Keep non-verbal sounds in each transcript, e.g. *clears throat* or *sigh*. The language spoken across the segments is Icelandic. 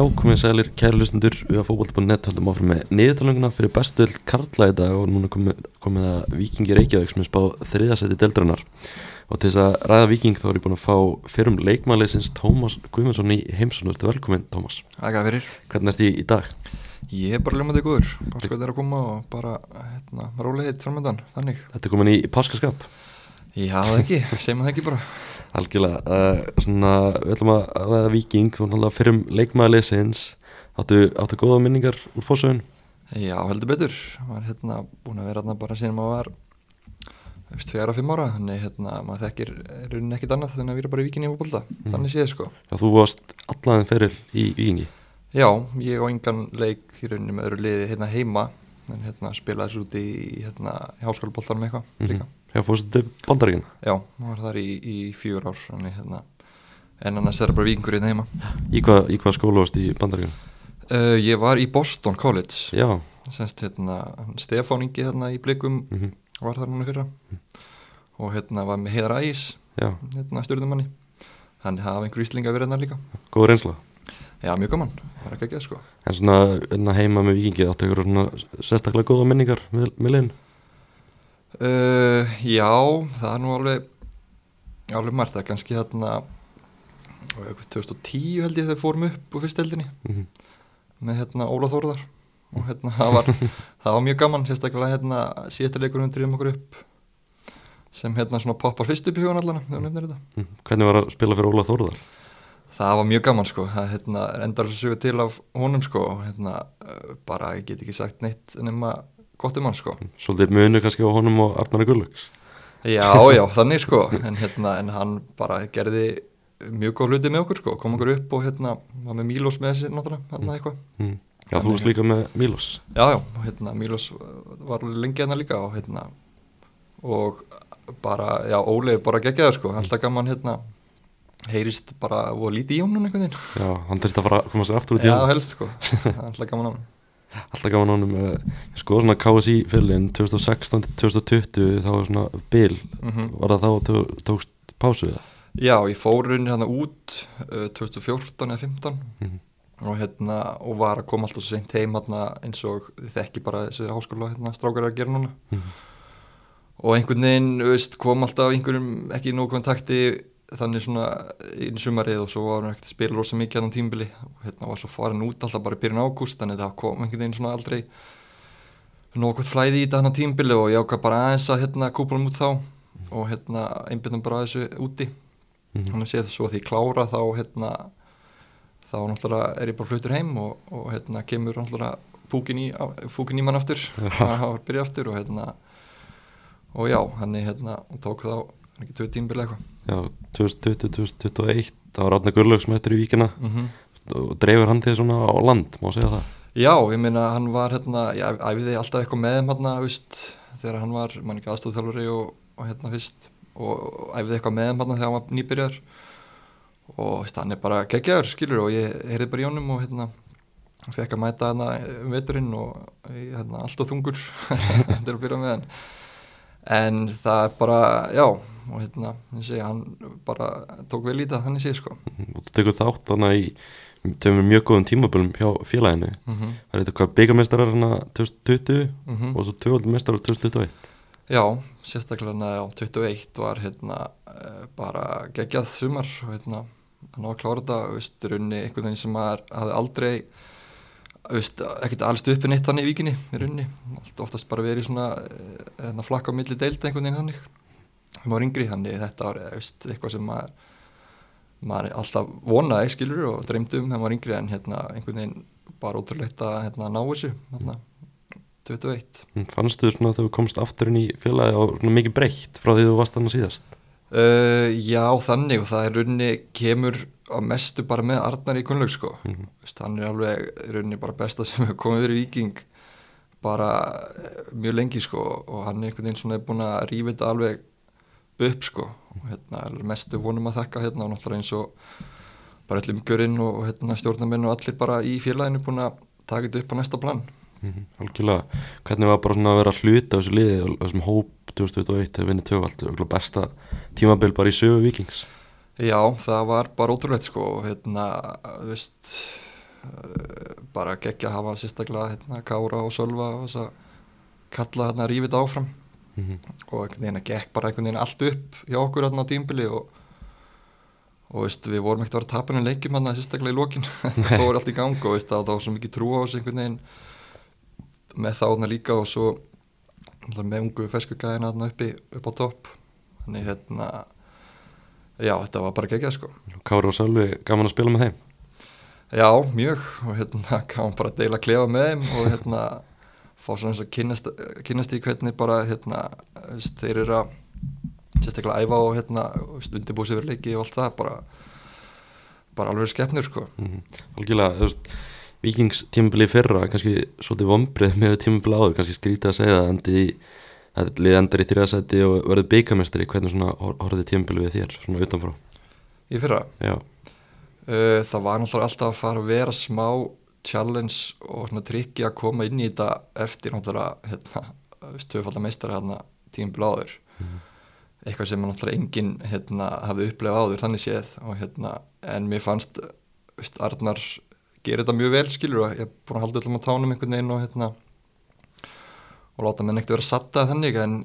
Já, komið sælir kæru lustendur við að fókbalt.net höldum áfram með niðurtalanguna fyrir bestuðl Karla í dag og núna komið, komið að Vikingi Reykjavík sem er spáð þriðasæti deildrannar og til þess að ræða Viking þá er ég búin að fá fyrrum leikmæleisins Tómas Guðmundsson í heimsson Þú velkominn Tómas. Ægæða fyrir. Hvernig ert þið í dag? Ég er bara ljómaði góður. Páskvæð er að koma og bara hérna, róli heitt framöndan, þannig. Þetta er komin í páskaskap Já, það ekki, segjum það ekki bara Algjörlega, uh, svona, við ætlum að ræða Viking, þú náttúrulega fyrrum leikmaðarleysins, áttu, áttu góða minningar úr fórsögun? Já, heldur betur, maður hérna búin að vera hérna bara síðan maður var, tvegar á fimm ára, þannig hérna maður þekkir raunin ekkit annað þannig að við erum bara í Vikinni á bólda, mm. þannig séð sko. Já, þú varst allaveginn feril í Vikingi? Já, ég á engan leik í rauninni með öðru liði hérna heima, en hérna spilaði þessu úti í hérna háskálbóltanum eitthvað mm -hmm. Já, fórstu bandaríkina? Já, maður var þar í, í fjúr ár hérna, en annars er það bara vikingur í heima Í hvað, í hvað skóla varst í bandaríkina? Uh, ég var í Boston College Já Senst, hérna, Stefán Ingi hérna, í blikum mm -hmm. var þar núna fyrra mm. og hérna var með Heiðar Ægis hérna, stjórnumanni þannig hafa einhver íslinga verið hérna líka Góð reynsla? Já, mjög gaman, það er ekki ekki sko En svona hérna heima með vikingi áttu ykkur sérstaklega góða minningar með, með liðin? Uh, já, það er nú alveg alveg margt, er kannski hérna 2010 held ég þegar fórum upp úr fyrsteldinni mm -hmm. með hérna Óla Þórðar og hérna það var, *laughs* það var mjög gaman sérstaklega hérna síðustileikur við drifum okkur upp sem hérna svona poppar fyrst upp í hugan allan mm. Hvernig var að spila fyrir Óla Þórðar? Það var mjög gaman sko, það hérna, endar þessu til af honum sko hérna bara ég get ekki sagt neitt nema gott um hann sko. Svolítið munu kannski á honum og Arnar Gullöks Já, já, þannig sko. En, hérna, en hann bara gerði mjög góð hluti með okkur sko. Kom okkur upp og hérna var með Mílos með þessi náttúrulega hérna eitthvað. Mm. Já, þú varst líka með Mílos Já, já, hérna Mílos var lengi hérna líka og hérna og bara, já, Óli bara gegjaður sko, alltaf gaman hérna heyrist bara og lítið í honum einhvern veginn. Já, hann þurfti að fara að koma sér aftur út í honum. Já, helst sko, *laughs* alltaf gaman á hann alltaf gaf hann ánum ég skoða svona KSI fyrirlin 2016-2020 þá var svona bil mm -hmm. var það þá þú tókst pásu eða? Já, ég fór raunin hérna út uh, 2014 eða 15 mm -hmm. og hérna og var að koma alltaf svo seint heim hérna eins og þekki bara þessi háskóla hérna strákar að gera núna mm -hmm. og einhvern veginn veist, kom alltaf einhverjum ekki í nógu kontakti þannig svona einu sumarið og svo var hann ekkert að spila rosa mikið á þann tímbili og hérna var svo farin út alltaf bara í byrjun ágúst þannig að það kom einhvern veginn svona aldrei nokkvæmt flæði í þetta hann tímbili og ég ákvað bara aðeins að hérna kúpla hann út þá og hérna einbjörnum bara þessu úti. Mm -hmm. þannig að séð svo að því klára þá hérna þá náttúrulega er ég bara fluttur heim og, og hérna kemur náttúrulega fúkin í, fúkin í mann aftur. Og *laughs* byrja aftur og hérna og já, hann er hérna og tók þá ekki tvö tímbili eitthvað 2020-2021 þá var Átni Gullöks mættur í víkina. Mm -hmm. og dreifur hann því svona á land má segja það? Já, ég minna hann var hérna, ég æfiði alltaf eitthvað með hann hérna, veist, þegar hann var mann ekki aðstofþjálfuri og, og hérna fyrst og æfiði eitthvað með hann hérna þegar hann var nýbyrjar og veist, hann er bara geggjaður skilur og ég heyrði bara í honum og hérna hann fekk að mæta hérna um veturinn og hérna allt og þungur. *laughs* Er að byrja með hann en það er bara, já og hérna, sé, hann bara tók vel í það, hann er sér sko mhm, og þú tekur þátt þannig í töfum mjög góðum tímabölum hjá félaginu mm -hmm. það er eitthvað byggamestrar hérna 2020 mm -hmm. og svo tvöldmestrar 2021 Já, sérstaklega hérna 21 var hérna uh, bara geggjað sumar og hérna hann á að klára þetta, veist, runni einhvern veginn sem maður hafði aldrei ekkert alls uppi neitt þannig í vikinni í runni, oftast bara verið svona uh, hérna, flakka á milli deild einhvern veginn þannig. Það var yngri þannig þetta var veist, eitthvað sem maður, maður alltaf vonaði skilur og dreymdi um þegar maður var yngri en hérna einhvern veginn bara ótrúlegt að hérna, ná þessu hérna, 21 mm, Fannstu þú svona að þú komst aftur inn í félagi og mikið breytt frá því þú varst annað síðast? Uh, já þannig og það er rauninni kemur á mestu bara með Arnar í kunnlaug sko. Mm -hmm. hann er alveg rauninni bara besta sem hefur komið verið viking bara eh, mjög lengi sko og hann er einhvern veginn svona búin að rífa þetta alveg upp sko. Og hérna mestu vonum að þakka hérna og náttúrulega eins og bara öllum görinn og hérna stjórnarminn og allir bara í félaginu búin að taka þetta upp á næsta plan. Mm -hmm, Algjörlega, hvernig var bara svona að vera að hluta á þessu liði og þessum hóp 2021 að vinna töfald og besta tímabill bara í sögu vikings Já, það var bara ótrúlegt sko og hérna, þú veist uh, bara geggja að hafa sérstaklega hérna, Kára og Sölva og þess að kalla hérna rífið áfram. Mm -hmm. og einhvern veginn að gekk bara einhvern veginn allt upp hjá okkur hérna á tímbili og, og veist, við vorum ekkert að vera tapinu leikjum hérna sérstaklega í lokin. *laughs* Það fór allt í gang og veist, það var svo mikið trú á þessu einhvern veginn með hérna líka og svo með ungu feskugæðina hérna uppi upp á topp. Þannig hérna já, þetta var bara geggjað sko. Kári og Sölvi, gaman að spila með þeim? Já, mjög. Og hérna *laughs* kannan bara að deila klefa með þeim og hérna fá svona eins og kynast, kynast í hvernig bara hérna þeir eru að sérstaklega æfa og hérna undirbúið sér fyrir leiki og allt það bara, bara alveg skemmnur sko. Mm -hmm. Algjörlega, þú veist Víkingstímabili fyrra, kannski svolítið vombrið með tímabili áður, kannski skrítið að segja það endi í, að lið endar í þrjasæti og verður byggamestari, hvernig svona horfið tímabili við þér, svona utanfrá? Í fyrra? Já. Uh, Það var náttúrulega alltaf að fara að vera smá challenge og svona trikki að koma inn í þetta eftir náttúrulega hérna, stöðfaldar meistari hérna tímabili áður. Mm -hmm. eitthvað sem náttúrulega enginn hérna hafði upplegað áður þannig séð. Og hérna en mér fannst Arnar gerir þetta mjög vel skilur og ég er búin að halda öllum á tánum einhvern veginn og hérna og láta menn ekkert vera satta þannig en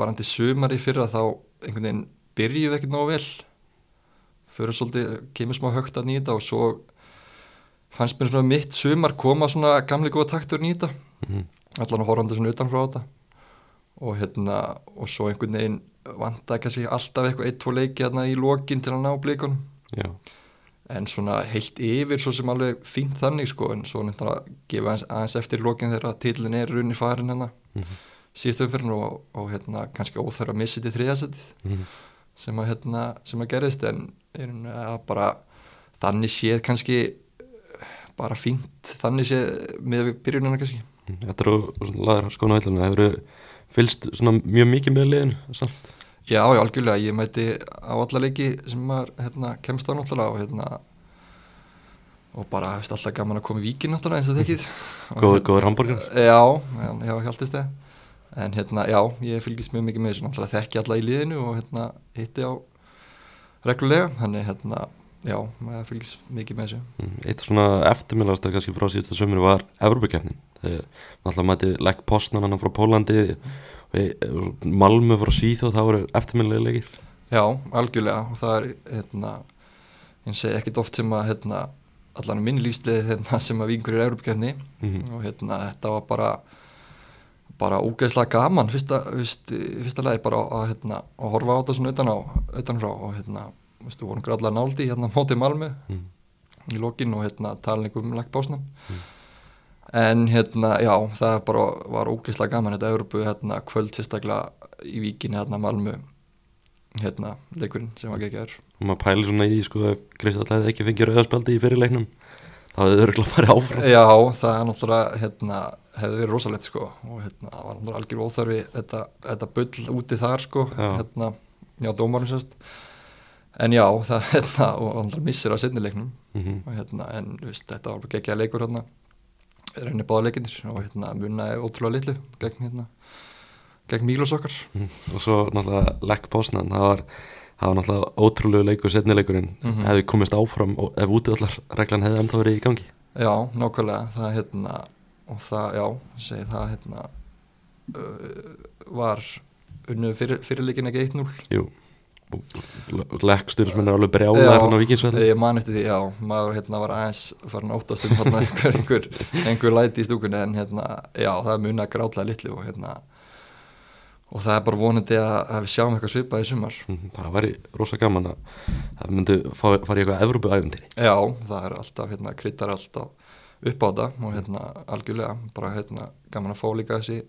varandi sumar í fyrra þá einhvern veginn byrjuð ekkert nógu vel. Fyrir svolítið kemur smá högt að nýta og svo fannst mér svona mitt sumar koma svona gamli góða taktur nýta. Mm -hmm. allan að horfandi svona utanfrá þetta. Og hérna og svo einhvern veginn vanda kannski alltaf eitthvað eitt, tvo leiki hérna í lokin til að ná blíkunum Já en svona heilt yfir svo sem alveg fínt þannig sko en svo nefnir að gefa aðeins, eftir í lokin þegar tílinn er runni farin hérna mm -hmm. síðustu umfyrin og, og hérna kannski óþær að missa þetta þriðasettið mm -hmm. sem að hérna sem að gerðist en er bara þannig séð kannski bara fínt þannig séð með byrjunina kannski Þetta eru laður skona villina hefur fylst svona mjög mikið með liðinu samt Já, já, algjörlega, ég mæti á alla leiki sem maður hérna, kemst á náttúrulega og hérna og bara, veist, alltaf gaman að koma í víkin náttúrulega eins og þekkið. *laughs* Góður, góður hambúrgar Já, já, hjálpist það. En hérna, já, ég fylgist mjög mikið með þessu. Náttúrulega þekki alla í liðinu og hérna hitti á reglulega. Þannig hérna, já, maður fylgist mikið með þessu. Eitt svona eftirmiðlast að kannski frá síðasta sömur var Evrópakefnin, þegar maður mæti legg postnan hann frá Pólandi Malmö frá Svíþjóð það voru eftirminnilega leikir. Já, algjörlega og það er hérna, ég segi ekkit oft sem að hérna, allan minn lífsleið hérna, sem að vingur í Európakefni mm -hmm. og hérna, þetta var bara bara ógeðslega gaman fyrsta, fyrst, fyrsta lagi bara að, hérna, að horfa á þetta svona utan á utanfrá og hérna, við vorum gráðlega náldi hérna mótið Malmö. Mm. í lokin og hérna tala um leggbásnan mm en hérna, já, það bara var ógeðslega gaman þetta Európu hérna, kvöld sérstaklega í víkinni hérna Malmö hérna, leikurinn sem var geggjör og maður pælir svona í, sko, ef Kristall hefði ekki fengið rauðarspaldi í fyrirleiknum þá hefði þau örgulega farið áfram. Já, það er náttúrulega, hérna, hefði verið rosalegt, sko, og hérna, það var náttúrulega algjör óþarfi, þetta, þetta bull úti þar, sko, já. hérna já, dómarinn sérst. En já, það, *laughs* hérna, og náttúrulega missir á setnileiknum mm -hmm. og hérna, en, veist, þetta var bara geggja leikur, hérna reynir báðleikindir og hérna munnaði ótrúlega litlu gegn hérna gegn Mílos okkar. Mm. og svo náttúrulega Lekk Bosnan það var, það var náttúrulega ótrúlega leikur setnileikurinn mm -hmm. hefði komist áfram og ef útöðallar reglan hefði enda verið í gangi. Já, nákvæmlega. Það hérna og það, já, segi það hérna uh, var unnu fyrir, fyrirleikin ekki 1-0 Jú leggsturismenn er alveg brjálega hann á vikingsvelli ég man eftir því, já, maður hérna var aðeins farin áttast um hérna einhver, einhver, einhver læti í stúkunni en hérna já, það er munið að gráðlega litlu og hérna og það er bara vonandi að, að við sjáum eitthvað svipað í sumar. Mm, það væri rosa gaman að það myndi fara í eitthvað Evrópu-ævendir já, það er alltaf, hérna, kryttar alltaf upp á það og hérna algjörlega, bara hérna gaman að fá líka þessi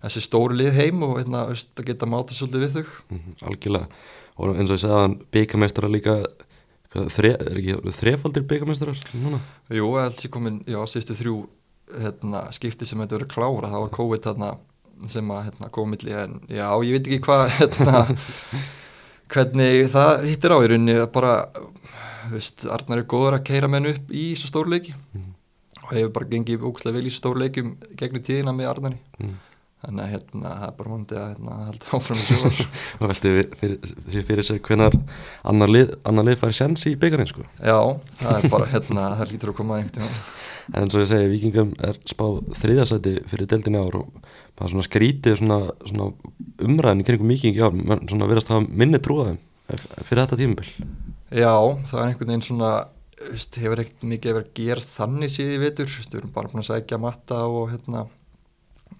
þessi stóru lið heim og hérna, veist, að geta máta svolítið við þau. Mm -hmm, algjörlega. Og eins og ég segði að byggamestara líka þre, er ekki þrefaldir byggamestrar núna? Jú, ég að ég komin, já, sístu þrjú hérna, skipti sem þetta verið klára það var COVID hérna, sem að hérna, komilli en já, ég veit ekki hvað *laughs* hérna, hvernig það hittir á í rauninni bara, þú veist, Arnar er góður að keira menn upp í svo stóru leiki. Mm -hmm. og hefur bara gengið ógustlega vel í stóru leikum gegnum tíðina með Arnari. Mm þannig að hérna, það er bara múndi að hérna, halda áfram í sjóar *laughs* og velti fyrir, fyrir, fyrir sig hvenar annar lið, lið fær sjans í byggarinn sko. Já, það er bara hérna, það lítur að koma einhvern en eins og ég segi, vikingum er spáð þriðasæti fyrir deildinni ár og það svona skrítið svona, svona umræðin í kringum vikingi ár, svona verðast hafa minni trúaðum fyrir þetta tímabill Já, það er einhvern veginn svona hefur ekkert mikið verið að gera þannig síði vitur, við erum bara búin að sækja matta og hérna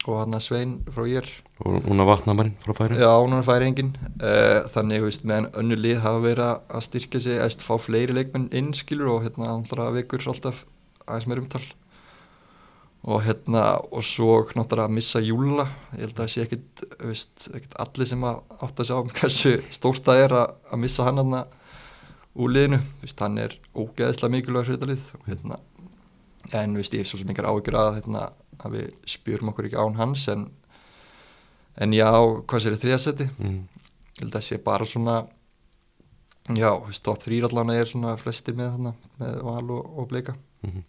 og hann að Svein frá ég og núna vatnamarinn frá færi Já, núna færi engin uh, þannig, veist, meðan önnu lið hafa verið að styrkja sig að fá fleiri leikmenn inn skilur og hérna andra vikur alltaf aðeins meir umtal. Og hérna og svo náttúrulega að missa júla ég held að það sé ekkit, veist, ekkit allir sem að átt að sjá um hversu stórt það er að, að missa hann hann úr liðinu, veist, hann er ógeðslega mikilvæg fyrir þetta lið. Og hérna en veist, ég hef svo yngar áhyggjur að hérna, að við spjörum okkur ekki án hans en, en já, hvað sér þið þriðasetti mm. ég held að það sé bara svona já, stopp þrýrallana er svona flestir með þarna með val og, og bleika mm -hmm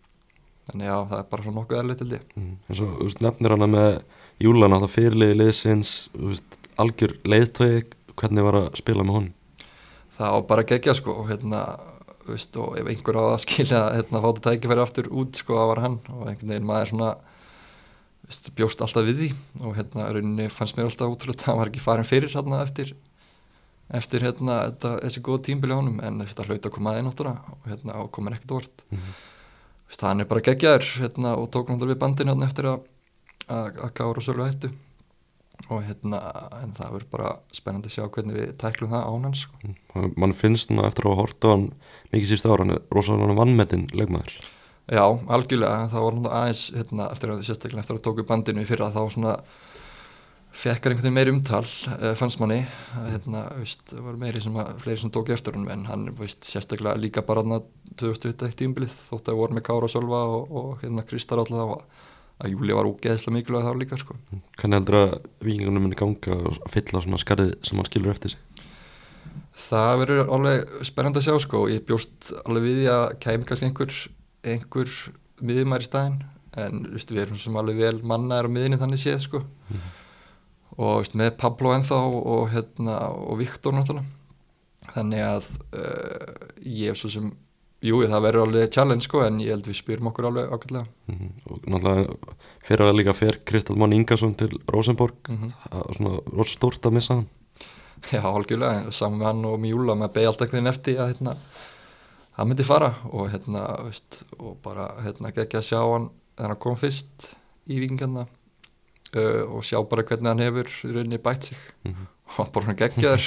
þannig já, það er bara svona nokkuð erlið til því mm. en svo, þú veist, nefnir hana með Júlan á það fyrirliði liðsins veist, algjör leiðtögi hvernig var að spila með honum? Það var bara gegja sko og hérna, þú veist, og ef einhver á að skilja hérna, fáta tækifæri aftur út sko, það var hann og einhvern veginn maður svona veist, bjóst alltaf við því og hérna, rauninni fannst mér alltaf útrúlega að hann var ekki farin fyrir hérna eftir eftir hérna, þetta, þessi góð tímbili á honum en þetta hlaut að koma aðeins náttúrulega og hérna, og komur ekkert vort mm -hmm hann er bara geggjaður hérna, og tók náttúrulega við bandinu hérna, eftir að að kára og svolga hættu og hérna en það verður bara spennandi að sjá hvernig við tæklum það ánans sko. Mm, mann finnst nú eftir að hafa hort á hann mikið síst ára, hann er rosalega vannmetinn leikmaður Já, algjörlega, það var aðeins hérna, eftir að sérstaklega eftir að tóku bandinu í fyrra þá svona fekkar einhvern veginn meiri umtal uh, fannst manni hérna, veist, var meiri sem að fleiri sem tók eftir honum en hann veist, sérstaklega líka bara 2021 tímbilið þótt að voru með Kára Sölva og, og hérna Kristar alltaf að, að Júli var úgeðslega mikilvæg þá líka sko. Hvernig heldur að vikingunum muni ganga og fylla svona skarðið sem hann skilur eftir sig? Það verður alveg spennand að sjá sko ég bjóst alveg við að kæmi kannski einhver, einhver miðumær í staðin en veist, við erum sem alveg vel mannaður á miðinni þannig séð sko. Mm og veist, með Pablo ennþá og, hérna, og Viktor náttúrulega. Þannig að uh, ég er svo sem jú það verður alveg challenge sko en ég held við spyrum okkur alveg ákveðlega mm -hmm. og náttúrulega fyrir að líka fer Kristall Mann Ingarsson til Rosenborg mm -hmm. það er svona rosa stórt að missa hann. Já, algjörlega, saman með hann og Mjúla með beig alltaf hvernig eftir að hérna, hann myndi fara og hérna, veist, og bara hérna ekki að sjá hann þegar hann kom fyrst í vikingarna uh, og sjá bara hvernig hann hefur í rauninni bætt sig. Mm -hmm. og hann bara hann geggjar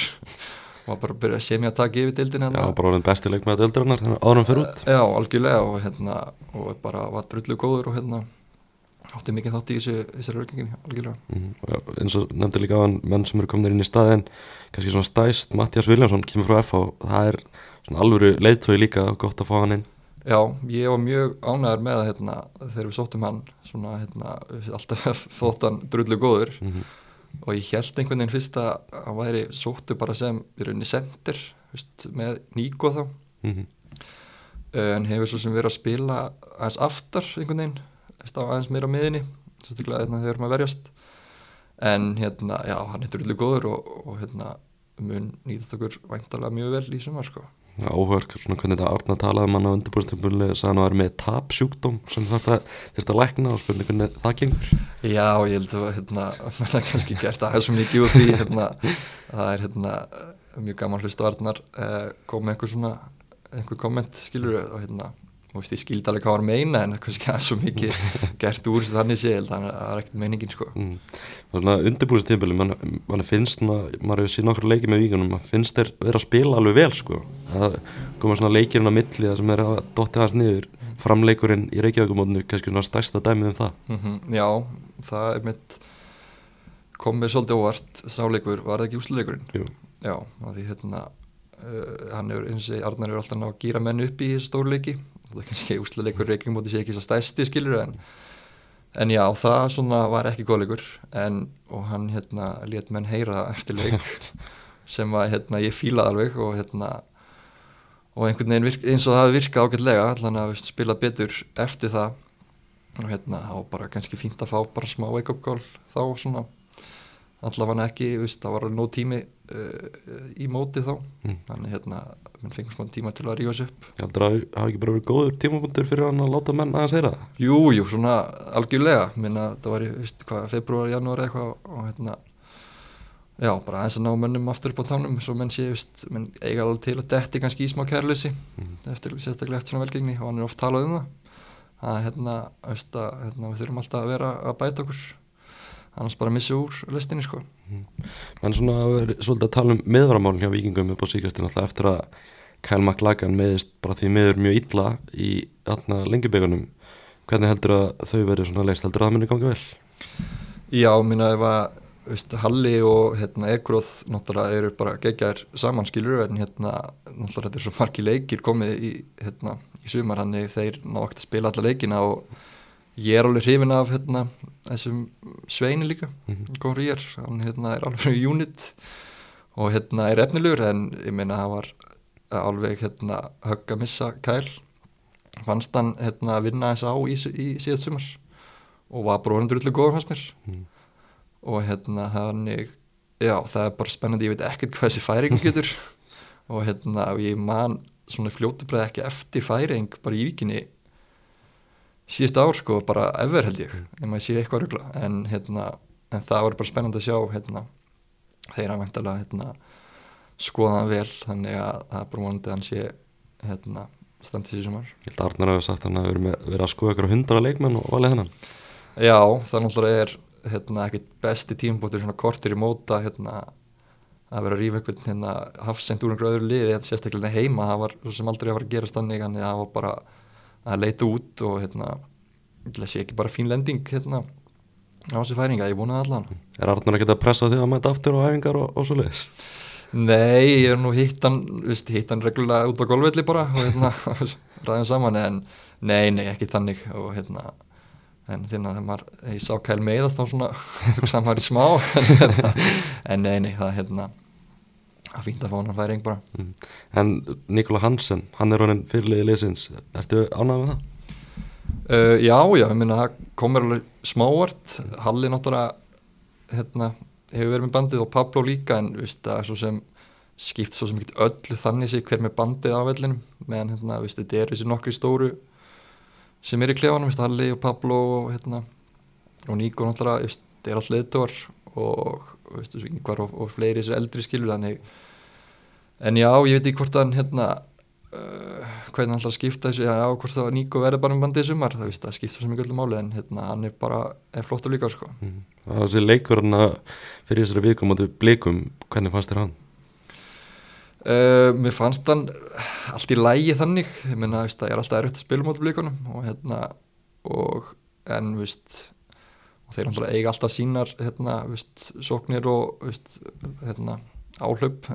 og hann bara byrja að semja að taka yfir dildin Já, hann bara var den besti leik með dildarinnar árum fyrir út. Uh, Já, algjörlega og hérna og bara var drullu góður og hérna átti mikið þátt í þessu, þessari örgingin algjörlega. Mm -hmm. Já, eins og nefndi líka á hann menn sem eru komin inn í staðin kannski svona stæst, Mattias Viljánsson kemur frá FH það er svona alvöru leiðtói líka gott að fá hann inn. Já, ég var mjög ánæður með að hérna, þegar við sóttum hann svona, hérna, alltaf *laughs* þótt hann drullu góður. Mm -hmm. og ég held einhvern veginn fyrst að hann væri sóttu bara sem í rauninni sendir veist, með Níko þá. Mm -hmm. en hefur svo sem verið að spila aðeins aftar einhvern veginn aðeins meira miðinni sérstaklega hérna, þegar maður verjast. En hérna, já, hann er drullu góður og, og hérna, mun nýðast okkur væntalega mjög vel í sumar sko áhörk, svona hvernig þetta Arna talaði mann á undirbúrstömbunni og sagði hann að það er með tapsjúkdóm sem þetta að lækna og spurning hvernig það gengur. Já, ég held að hérna, *laughs* mann er kannski gert aðeins svo mikið úr því hérna, það er hérna, mjög gaman hlust á Arnar eh, kom með einhver svona einhver komment, skilur og hérna og ég skildi alveg hvað var að meina en kannski að svo mikið *laughs* gert úr þannig sé þannig að það er ekkert meiningin sko mm. Svona undirbúinstímpili mann man finnst, maður hefur síðan okkur leikið með víkunum, maður finnst þeir vera að spila alveg vel sko, það koma svona leikirinn á milli það sem er að dotti hans niður framleikurinn í Reykjavíkumótinu kannski svona stærsta dæmið um það mm -hmm. Já, það er mitt komið svolítið óvart sáleikur, var það ekki úsleikurinn? Já, því hérna uh, hann er eins og Arnar er alltaf að gýra menn upp í stórleiki það er kannski úsleikur Reykjavík móti sé ekki svo stæsti skilur en, en já það svona var ekki góðleikur en og hann hérna let menn heyra eftir leik *laughs* sem að hérna ég fílaði alveg og hérna og einhvern veginn virk, eins og það virka ágætlega allan að spila betur eftir það. Og hérna þá bara kannski fínt að fá bara smá wake-up call þá svona allavega ekki, veist, það var nóg tími uh, í móti þá. Mm. þannig hérna, minn fengum smá tíma til að rífa sig upp. Að það hafi ekki bara verið góður tímapunktur fyrir hann að láta menn aðeins heyra það? Jú, jú, svona algjörlega. Minna, það var í, veist, hvað, februar, janúar eitthvað og hérna já, bara aðeins að ná mönnum aftur upp á tánum svo menn sé, veist, menn eiga alveg til að detti kannski í smá kærleysi Mhm. eftir, sérstaklega eftir svona velgengni og hann er oft talað um það. Að hérna, veist, að, hérna við þurfum alltaf að vera að bæta okkur annars bara missi úr listinni sko. En svona að vera svolítið að tala um meðvaramálin hjá vikingum upp á síkastin alltaf eftir að Kyle McLagan meðist bara því meður mjög illa í allna lengjubikunum hvernig heldur að þau verið svona leist heldur að það muni ganga vel? Já, minna ef að veist, Halli og hérna, Ekroð náttúrulega eru bara gegjar samanskilur en hérna, náttúrulega þetta er svo margi leikir komið í, hérna, í sumar hann þeir ná ekkert að spila alla leikina og ég er alveg hrifin af hérna, þessum sveini líka Mhm. góður ég er, hann hérna, er alveg unit og hérna er efnilegur en ég meina það var alveg hérna högg að missa kæl fannst hann hérna að vinna þess á í, í síðast sumar og var bara orðin drullu góður fannst mér Mm. og hérna þannig já það er bara spennandi, ég veit ekkert hvað þessi færing getur *laughs* og hérna ég man svona fljótu breið ekki eftir færing bara í vikinni síðust ár sko bara ever held ég ef maður sé eitthvað rugla en hérna en það var bara spennandi að sjá hérna þeir að væntalega hérna skoða það vel þannig að það er bara vonandi að hann sé hérna standið sér sumar. Ég held að Arnar hafi sagt að hann hafi verið, með, verið að skoða ykkur hundra leikmenn og valið hennan Já, það náttúrulega er hérna, ekkit besti tímabóttur svona kortir í móta hérna, að vera að rífa einhvern hérna, hafsend úr einhverju öðru liði þetta sérstaklega heima, það var svo sem aldrei að vera að gera stannig, þannig að það var bara að leita út og hérna það sé ekki bara fín lending hérna á þessi færinga, ég vonaði allan. Er Arnar ekkert að pressa þig að mæta aftur á æfingar og, og svo leiðis? Nei, ég er nú hitt hann veist, hitt hann reglulega út á golfvelli bara og hérna, *laughs* ræðum saman en nei, nei, ekki þannig. Og hérna en þinn að maður, ég sá kæl meiðast þá svona, *laughs* hugsaðum maður í smá en, hérna, en nei, nei, það hérna það fínt að fá hann færing bara. Mm. En Nikola Hansen, hann er honin fyrirliði liðsins. Ertu ánægð með það? uh, Já, já, ég minna það komur alveg smávart, Halli náttúrulega hérna, hefur verið með bandið og Pablo líka en veist, það er svo sem skipt svo sem ekkert öllu þannig sér hver með bandið á vellinum. Meðan hérna, veist, þetta er þessi nokkri stóru sem er í klefanum, veist, Halli og Pablo og, hérna, og Níko náttúrulega, þetta er allt leðdóar og, veist, þessu yngvar og, og fleiri þessu eldri skilur þannig en já, ég veit ekki hvort hann hérna uh, hvernig hann ætlar að skipta þessu já, hvort það var Níko verður bara með bandið sumar það, það skipta svo mikið öllu máli en hérna, hann er bara er flottur líka sko. Mm. Það var þessi leikur hann að fyrir þessari vikum átti blikum, hvernig fannst þér hann? uh, mér fannst hann allt í lægi þannig ég meina, veist, það er alltaf erfitt að spila móti blíkunum og hérna og en veist og þeir náttúrulega eiga alltaf sínar hérna, veist, sóknir og veist, hérna, áhlaup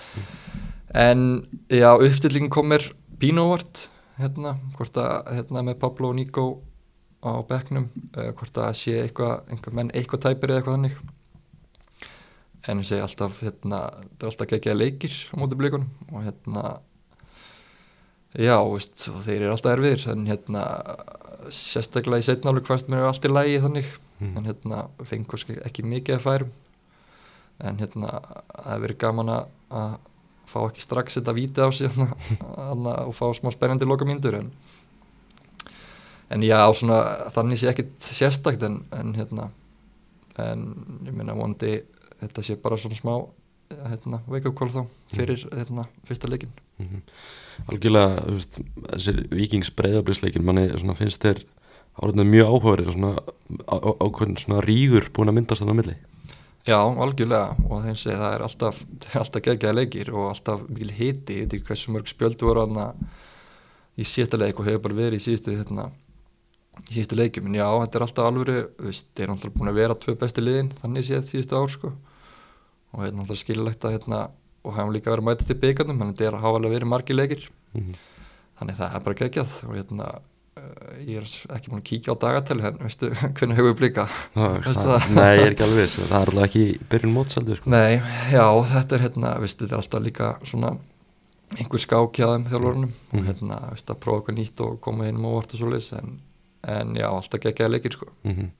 *laughs* en já, uppstillingin komir pínóvart hérna, hvort að hérna, með Pablo og Nico á bekknum, uh, hvort að sé eitthvað, einhver menn eitthvað tæpir eða eitthvað þannig. En ég segi alltaf hérna, þetta er alltaf geggjaði leikir á móti blíkunum og hérna já, veist, þeir eru alltaf erfiðir en hérna sérstaklega í setnálu hvast mér er allt í lægi þannig Mm. en hérna fengur ekki mikið að færum en hérna það hefur verið gaman að fá ekki strax þetta víti á sig hérna, og fá smá spennandi lokamíndur en en já, svona þannig sé ekkit sérstakt en, en hérna en ég meina vonandi þetta sé bara svona smá hérna, wake up call þá fyrir hérna, fyrsta leikin Mm -hmm. Algjörlega, þú veist, þessir vikings breyðabliðsleikin, manni finnst þér áriðnað mjög áhugaverið svona ákveðin svona rígur búin að myndast þannig á milli? Já, algjörlega og þeim segi það er alltaf, *laughs* alltaf geggjaði leikir og alltaf mikil hiti, ég veit ekki hversu mörg spjöldu voru aðna í síðasta leik og hefur bara verið í síðustu hérna, í síðustu leikum, en já, þetta er alltaf alvöru, þú veist, þeir eru alltaf búin að vera tvö besti liðin, þannig séð síðustu ár sko og hérna alltaf skilulegt að hérna, og hefum líka verið mæta til byggarnum, þannig að þetta er að hafa alveg verið margi leikir, mm -hmm. þannig það er bara geggjað og hérna uh, ég er ekki búin að kíkja á dagatel en veistu, *laughs* hvernig hefur við *laughs* Veistu það? Nei, ég er ekki alveg viss, það er alltaf ekki byrjun mótsaldur sko. Nei, já, þetta er hérna, veist, þetta er alltaf líka svona einhver skákjaðum þjálfurunum Mhm. og hérna, veist, að prófa eitthvað nýtt og koma inn um ávart og svo leys en en já, alltaf geggjaði leikir sko. mm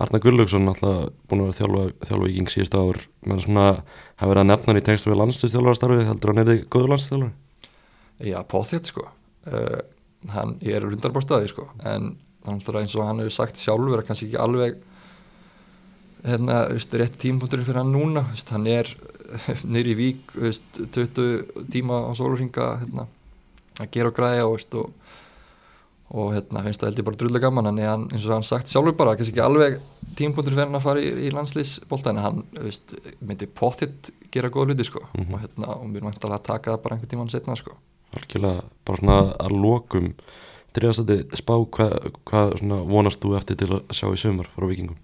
Arna Gullaugsson alltaf búin að vera þjálfa, þjálfa viking síðust ár. Menn svona hafa verið að nefna hann í tengslu við landslýstjálfara starfið heldur hann er þið góður landslýstjálfara Já, póþjótt sko. Uh, hann, ég er rundarborstaði sko. En að eins og hann hefur sagt sjálfur að kannski ekki alveg hérna, veist, rétt tímpunkturinn fyrir hann núna. Veist, hann er *laughs* nýri vík veist, 20 tíma á sólurringa hérna, að gera og græja og, veist, og, og hérna, finnst það held ég bara drullega gaman en hann, eins og hann sagt sjálfur bara kannski ekki alveg tímpunkturinn fyrir hann að fara í, í landslýsbólta en hann veist, myndi pottitt gera góða hluti sko. Mhm. og, hérna, og mér mætti alveg að taka það bara einhvern tíman setna sko. Algjörlega bara svona að lokum þriðastandi spá hvað hva, vonast þú eftir til að sjá í sumar frá vikingum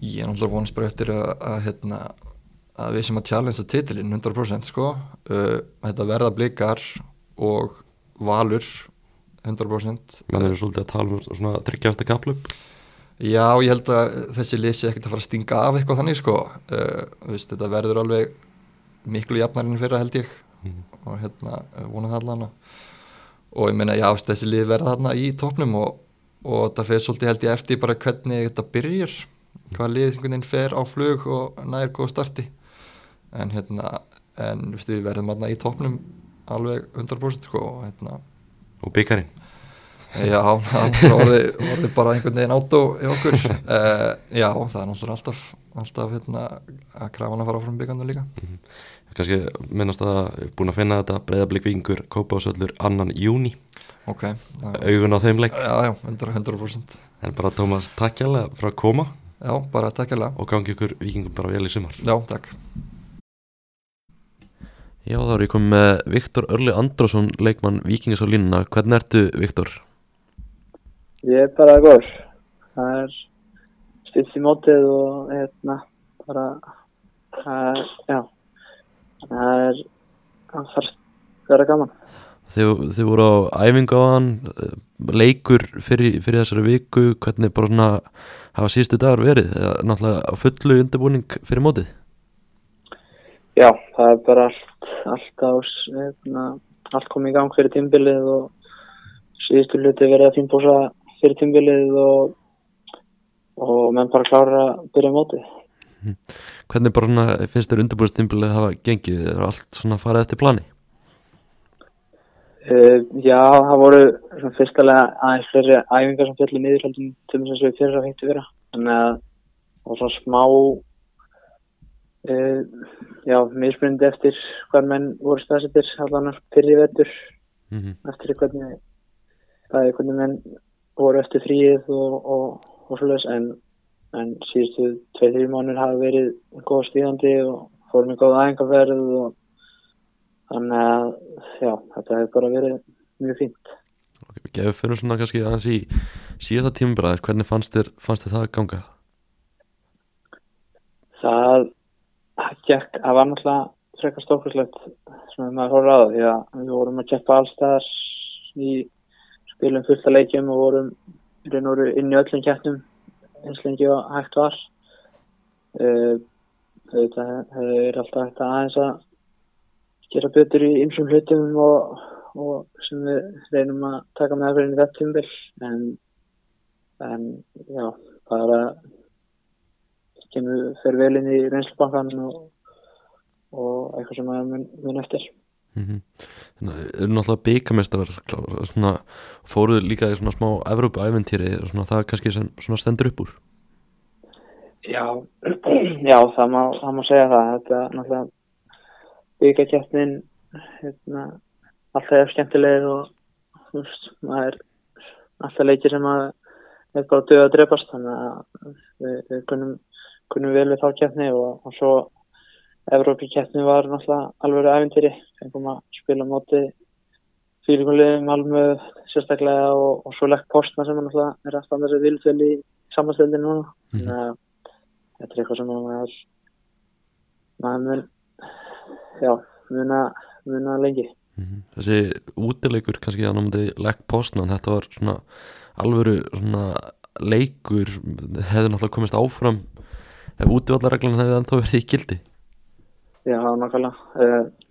Ég er náttúrulega vonast bara eftir að, að, hérna, að við sem að challengea titilinn 100% sko. Uh, þetta verða blikar og valur 100% menn eru svolítið að tala um svona þryggjasta kaplöp Já, ég held að þessi lýsi ekkert að fara að stinga af eitthvað þannig sko. Uh, veist, þetta verður alveg miklu jafnarinn fyrra held ég. Mhm. og hérna uh, vonað það allan. Og ég meina já, þessi lið verða þarna í topnum og, og þetta fyrir svolítið held ég eftir bara hvernig þetta byrjar. Hvað lið einhvern veginn fer á flug og nær góð starti. En hérna en veist, við verðum þarna í topnum alveg 100% sko og hérna og byggarinn Já, það voru, voru bara einhvern veginn átó í okkur. Uh, *laughs* Já, það er náttúrulega alltaf, alltaf hérna, að krafan að fara áfram byggandu líka. Kannski minnast að búin að finna þetta breyðablík vikingur kópa á söllur annan júni Ok, það, augun á þeim leik. Já, já, 100%, 100% en bara Tómas takk hjálpa fyrir að koma. Já, bara takk hérlega og gangi ykkur vikingum bara vel í sumar. Já, takk Já þá er ég komið með Viktor Örli Andrásson leikmann vikingis á línuna hvernig ertu Viktor? Ég er bara góður. Það er styrst í mótið og hérna bara, það er, já, það er, það þarf að vera gaman. Þið, þið voru á æfingu á hann leikur fyrir, fyrir þessari viku hvernig bara svona hafa síðustu dagar verið náttúrulega fullu undirbúning fyrir mótið Já, það er bara allt, allt á, s- hérna, allt komið í gang fyrir tímbilið og síðustu hluti verið að fínbúsa fyrir tímbilið og, og menn bara klára að byrja mótið. hvernig bara finnst þér undirbúinstimbilið hafa gengið er allt svona farið eftir plani Uh, já, það voru fyrstulega aðeins fleiri æfingar sem fjallu niður til þess að við fyrir að fengtu vera. Þannig að það var svona smá, uh, já, mismunandi eftir hvað menn voru staðsettir allan fyrir vettur mm -hmm. eftir hvernig, bæði hvernig menn voru eftir fríið og, og, og svoleiðis en, en síðustu tvei-þrjú mánir hafa verið góð stíðandi og fórum í góð æfingarverð og þannig að já, þetta hefur bara verið mjög fínt. Gefur fyrir svona kannski aðeins í síðasta tímabræðir, hvernig fannst þér, fannst þér það að ganga? Það gekk, það var náttúrulega frekar stórkurslegt sem maður horfður á því að við vorum að keppa allstaðar í spilum fullt að leikjum og vorum inn í öllum keppnum eins lengi og hægt var. Þetta hefur alltaf hægt að aðeins að gera betur í ymsum hlutum og, og sem við reynum að taka með aðverðin í þetta tímbil en, en já, bara kemur fyrir vel inn í reynslubankan og, og eitthvað sem maður mun, mun eftir. Mm -hmm. Þannig að eru náttúrulega byggamestrar fóruð líka í svona smá Evrópa-æventýri það kannski sem svona stendur upp úr Já, *clears throat* já það, má, það má segja það. Þetta er náttúrulega byggakjæftin hérna, alltaf er skemmtilegir og þú veist, maður er alltaf leikir sem að er bara döð að drefast þannig að við, við kunnum, kunnum vel við þá kjæfni og, og svo Evrópikjæfni var náttúrulega alveg æfintýri, fengum að spila móti fílingulegum Malmö sérstaklega og, og svo legg postna sem er alltaf þessi vilfjöl í samanstöldinu núna Mhm. þannig að þetta er eitthvað sem maður maður mun já, muna, muna lengi mm -hmm. Þessi útileikur kannski að námandi legg postnan, þetta var svona alvöru svona leikur hefði náttúrulega komist áfram ef útivallarreglan hefði ennþá verið í gildi. Já, nákvæmlega. Uh,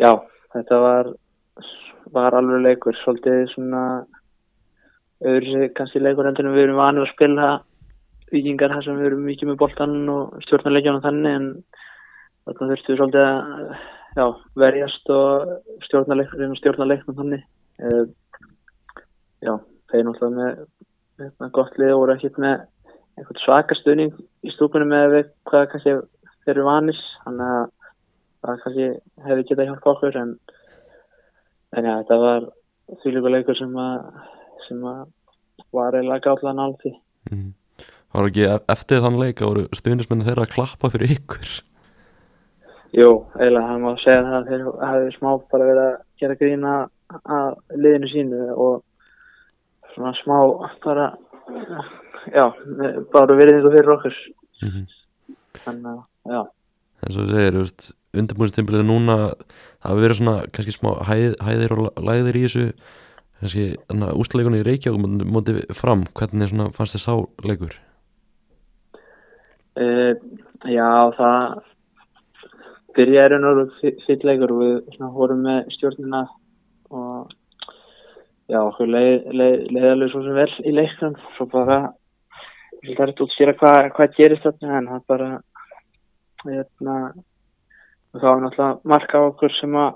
Já, þetta var var alveg leikur, svolítið svona öðru kannski leikur heldur en við erum vanið að spila vikingar þar sem við erum mikið með boltan og stjórnarleikjana þannig en þarna þurftum við svolítið að já, verjast og stjórnarleiknum stjórnarleiknum þannig. Uh, já, þeir náttúrulega með, með gott lið og voru ekkert með einhvern svaka stuðning í stúkunum með hvað kannski þeir eru vanis þannig að það kannski hefði getað hjálpa okkur en, en já, þetta var þvílíku leikur sem að sem að var eiginlega gáðlega nálti mm. Það var ekki e- eftir þann leika voru stuðnismenni þeirra að klappa fyrir ykkur Jú, eiginlega hann má segja það að þeir hafi smá bara verið að gera grína að liðinu sínu og svona smá bara já, bara verið einhver fyrir okkur mm -hmm. þannig að, já En svo segir, þú veist, undirbúinstimbilið núna það hafi verið svona kannski smá hæð, hæðir og læðir í þessu kannski úsleikunni í Reykjavík mótið fram, hvernig svona, fannst þið sá leikur? Uh, já, það byrjaði raun og fyrir leikur og við svona, vorum með stjórnina og já, okkur leið, leið, leiðalegu svo sem vel í leiknum svo bara það er að skýra hvað hva gerist þarna en það bara hérna þá var náttúrulega marka okkur sem að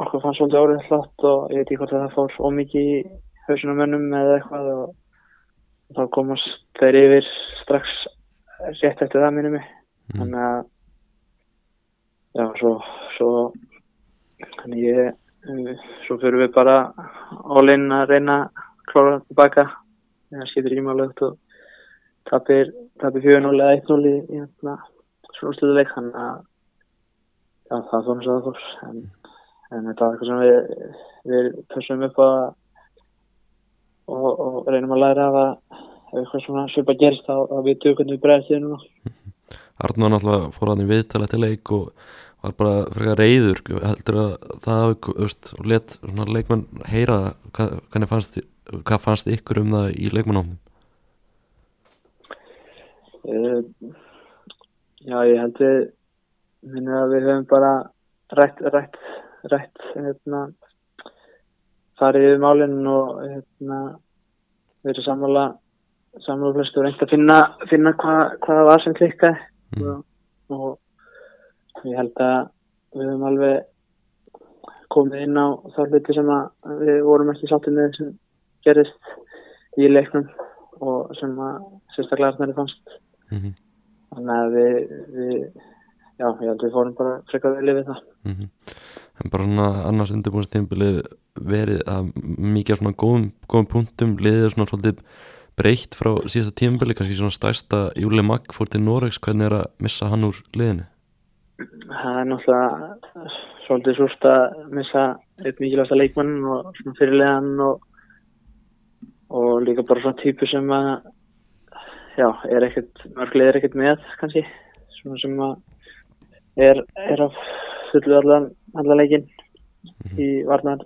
okkur fannst svolítið árið hlott og ég veit ekki hvort það fór ómikið í hausunum mönnum eða eitthvað og þá komast þeir yfir strax rétt eftir það minnum mig mm. þannig að já, svo svo þannig ég svo fyrir við bara all-in að reyna að klára tilbaka það skiptir upp og tapir, 4-0 eða 1-0 í, hérna, svona sluðuleik þannig að það fór náttúrulega það fór en en þetta er eitthvað sem við, við pössum upp að og, og reynum að læra að ef eitthvað svona svipa gerst þá að við hvernig við bregðast því núna. *laughs* Arnur náttúrulega fór hann í viðtala til leik og var bara frekar reyður heldur að það og let leikmann heyra hvað fannst, hvað fannst ykkur um það í leikmannofnum uh, Já ég held við minna að við höfum bara rætt, rætt rætt hérna, farið yfir málinn og hérna, verið sammála sammála flestu og reynd að finna, finna hvað hva það var sem klikkaði mm. og, og ég held að við höfum alveg komið inn á þá hluti sem að við vorum ekki sáttið með sem gerist í leiknum og sem að sérstaklega er fannst mm -hmm. þannig að við, við já, ég held að við fórum bara frekar vel yfir það mm -hmm en bara svona annars undirbúinstimpilið verið að mikið af svona góðum, góðum punktum liðið svona svolítið breytt frá síðasta tímpili, kannski svona stærsta Júli Magg fór til Noregs, hvernig er að missa hann úr liðinu? Það er náttúrulega svolítið súrt að missa eitt mikilvægsta leikmann og svona fyrirlegan og, og líka bara svona típu sem að já, er ekkert, mörglið er ekkert með kannski, svona sem að er, er að fullu allan, allan leikin mm -hmm. í varnar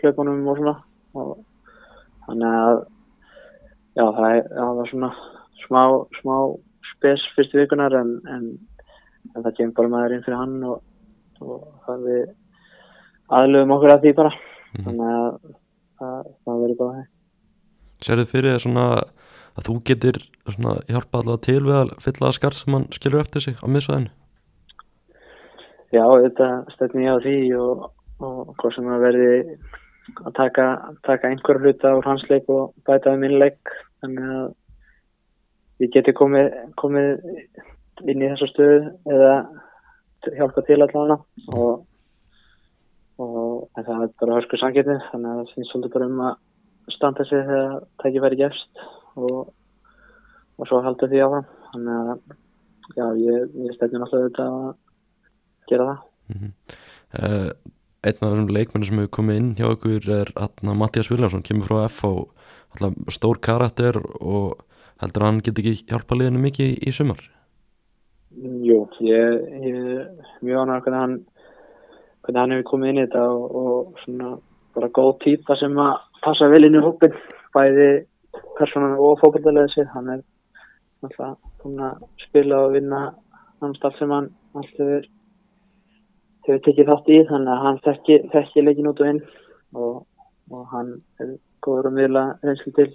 hlaupunum og svona og þannig að já það, er, það var svona smá, smá spes fyrstu vikunar en, en, en það kemur bara maður inn fyrir hann og, og það við aðlöfum okkur að því bara mm -hmm. þannig að það, það verður bara það Serðu fyrir það svona að þú getur hjálpa allavega til við að fylla að skar sem hann skilur eftir sig á miðsvæðinu? Já, þetta stefnir ég á því og, og hvað sem að verði að taka, taka einhver hluta á hans leik og bæta um minn leik. Þannig að ég geti komið, komið inn í þessu stöðu eða hjálpa til allavega. Og, og það er bara hörsku sangirni þannig að það finnst svolítið bara um að standa sig þegar það ekki verið gefst og, og svo halda því áfram þannig að já, ég, ég stefnir alltaf þetta að gera það mm -hmm. uh, Einn af þessum leikmennu sem hefur komið inn hjá ykkur er Mattias Viljarsson, kemur frá F á stór karakter og heldur að hann geti ekki hjálpa liðinu mikið í, sumar? Jú, ég, ég mjög ánægur hvernig hann hvernig hann hefur komið inn í þetta og, og svona bara góð týpa sem að passa vel inn í hópin bæði personan og fókbaldalega sér hann er alltaf spila og vinna náttúrulega sem hann alltaf er hefur tekið þátt í. Þannig að hann þekki, leikin út og inn og, og hann er góður að miðla reynslu til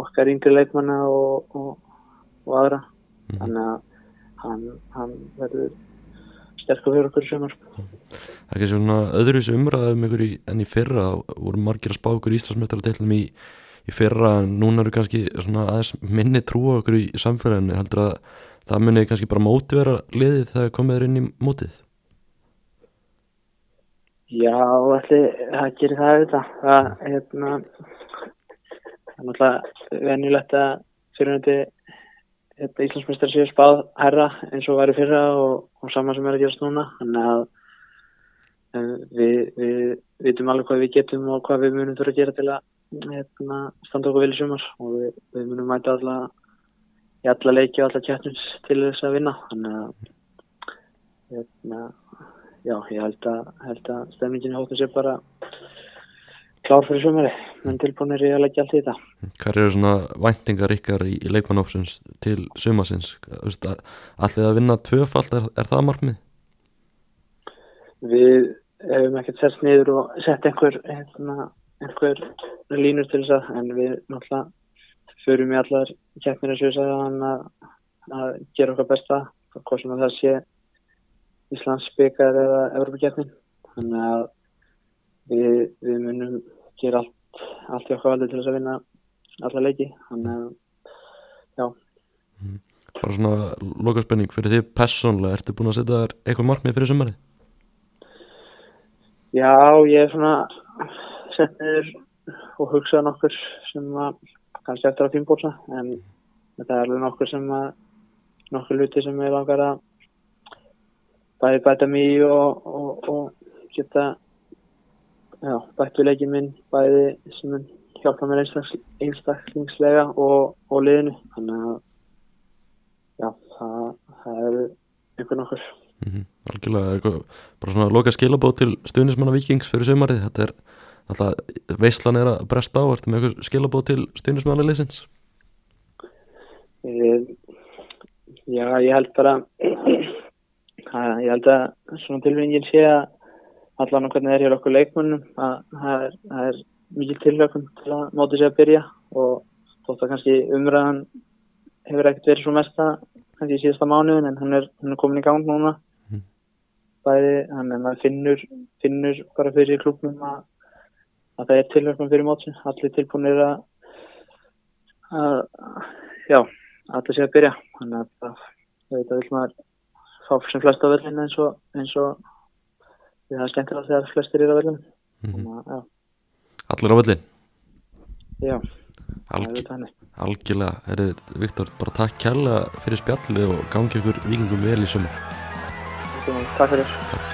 okkar yngri leikmanna og, og, og aðra. Mhm. þannig að hann, hann verður sterkur fyrir okkur í sumar. Það er ekki svona öðruvísi umræðum ykkur í, en í fyrra. Voru margir að spá ykkur Íslandsmeistara deilum í, í fyrra en núna eru kannski svona aðeins minni trú á ykkur í samfélaginu heldur að það muni kannski bara mótivera liðið þegar komið er inn í mótið Já, allir, það gerir það auðvitað. Það, hérna, það er náttúrulega venjulegt að fyrirhundi hérna, Íslandsmeistar séu spáð herra eins og væri fyrra og, og sama sem er að gerast núna. Þannig að við, við vitum alveg hvað við getum og hvað við munum þurfa að gera til að hérna, standa okkur vel í sumar og við, við munum mæta alla, í alla leiki og alla kjættins til þess að vinna. Þannig að hérna, já, ég held að, held að stemningin í hóttum sé bara klár fyrir sumari, menn tilbúinir í að leggja allt í þetta. Hvað eru svona væntingar ykkar í, í leikmannópsins til sumasins? Allir að vinna tvöfald, er, er það markmið? Við hefum ekkert sett niður og sett einhver, hérna, einhver línur til þess að, en við náttúrulega förum í allar keppnir ég sagði að, að gera okkar besta, hvað sem að það sé Íslands byggar eða Evropakeppnin. Þannig að við, við munum gera allt, allt í okkar valdi til þess að vinna alla leiki. Þannig að, já, Bara svona loka spenning fyrir því persónlega, ertu búin að setja þér eitthvað markmið fyrir sumarið? já, ég er svona sett niður og hugsað nokkur sem að kannski eftir að fínbósa, en þetta er alveg nokkur sem að nokkur luti sem ég langar að bæði bæta í og, og, og geta já, bætt við leikinn minn bæði sem hjálpa mér einstaklingslega og, og liðinu þannig að já, það, það eru einhver nokkur Mm -hmm. Algjörlega, er bara svona loka skilabóð til stuðnismanna vikings fyrir sumarið, þetta er alltaf, veislan er að bresta á, ertu með eitthvað skilabóð til stuðnismanna leysins? Eh, Já, ég held bara *clears throat* að ég held að svona tilfinningin sé að allan og hvernig það er hér okkur leikmönnum að það er, það er mikið tilvægum til að móti sig að byrja og þótt að kannski umræðan hefur ekkert verið svo mesta kannski í síðasta mánuðin en hún er, hún er komin í gang núna Mm. bæði, þannig að maður finnur finnur bara fyrir klubnum að, að það er tilvægum fyrir móti allir tilbúinir að að, já, allir sé að byrja. Þannig að það, þetta vil maður fá sem flest á vellinu eins og eins og það er skemmtilega þegar flestir eru á vellinu Mm að, já, Allir á völlin? já, Alg, algjörlega, er Viktor, bara takk kærlega fyrir spjallið og gangi ykkur vikingum vel í sumar. Takk fyrir.